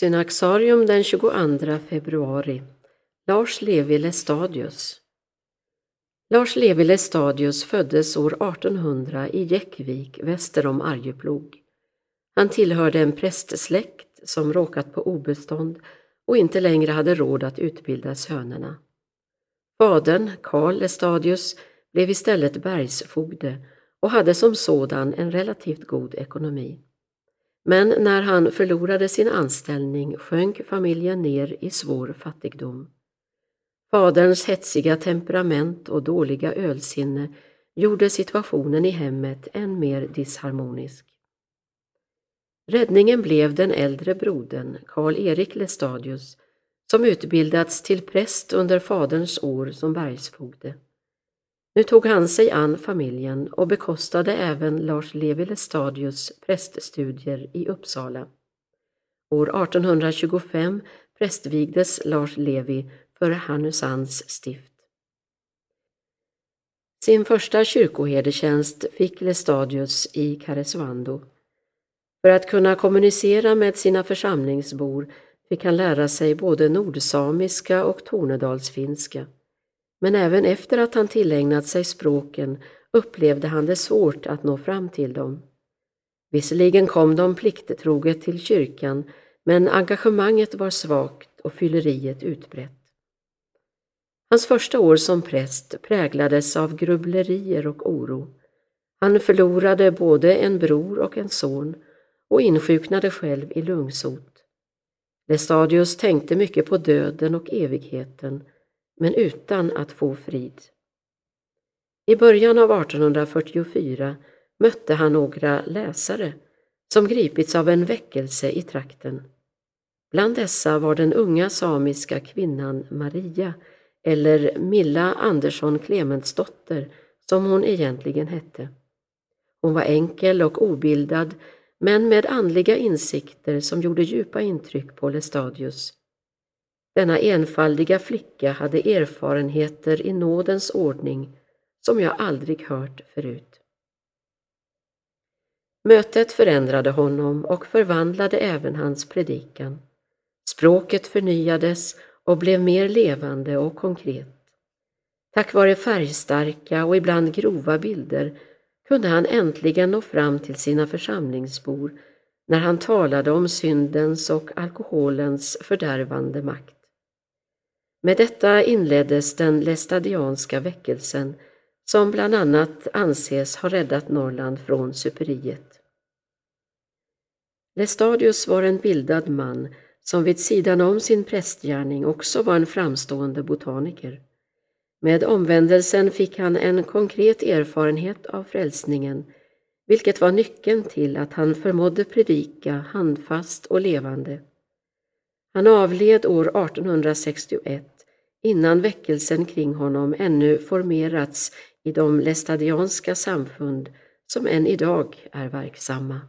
Synaxarium den 22 februari Lars Levi Lestadius Lars Levi Lestadius föddes år 1800 i Jäckvik väster om Arjeplog. Han tillhörde en prästsläkt som råkat på obestånd och inte längre hade råd att utbilda sönerna. Fadern, Karl Lestadius, blev istället bergsfogde och hade som sådan en relativt god ekonomi. Men när han förlorade sin anställning sjönk familjen ner i svår fattigdom. Faderns hetsiga temperament och dåliga ölsinne gjorde situationen i hemmet än mer disharmonisk. Räddningen blev den äldre brodern, Karl-Erik Lestadius, som utbildats till präst under faderns år som bergsfogde. Nu tog han sig an familjen och bekostade även Lars Levi Lestadius präststudier i Uppsala. År 1825 prästvigdes Lars Levi för Härnösands stift. Sin första kyrkoherdetjänst fick Lestadius i Karesuando. För att kunna kommunicera med sina församlingsbor fick han lära sig både nordsamiska och tornedalsfinska. Men även efter att han tillägnat sig språken upplevde han det svårt att nå fram till dem. Visserligen kom de plikttroget till kyrkan, men engagemanget var svagt och fylleriet utbrett. Hans första år som präst präglades av grubblerier och oro. Han förlorade både en bror och en son och insjuknade själv i lungsot. Lestadius tänkte mycket på döden och evigheten, men utan att få frid. I början av 1844 mötte han några läsare som gripits av en väckelse i trakten. Bland dessa var den unga samiska kvinnan Maria eller Milla Andersson Clementsdotter som hon egentligen hette. Hon var enkel och obildad men med andliga insikter som gjorde djupa intryck på Lestadius. Denna enfaldiga flicka hade erfarenheter i nådens ordning som jag aldrig hört förut. Mötet förändrade honom och förvandlade även hans predikan. Språket förnyades och blev mer levande och konkret. Tack vare färgstarka och ibland grova bilder kunde han äntligen nå fram till sina församlingsbor när han talade om syndens och alkoholens fördärvande makt. Med detta inleddes den lestadianska väckelsen som bland annat anses ha räddat Norrland från superiet. Lestadius var en bildad man som vid sidan om sin prästgärning också var en framstående botaniker. Med omvändelsen fick han en konkret erfarenhet av frälsningen, vilket var nyckeln till att han förmådde predika handfast och levande. Han avled år 1861 innan väckelsen kring honom ännu formerats i de lestadianska samfund som än idag är verksamma.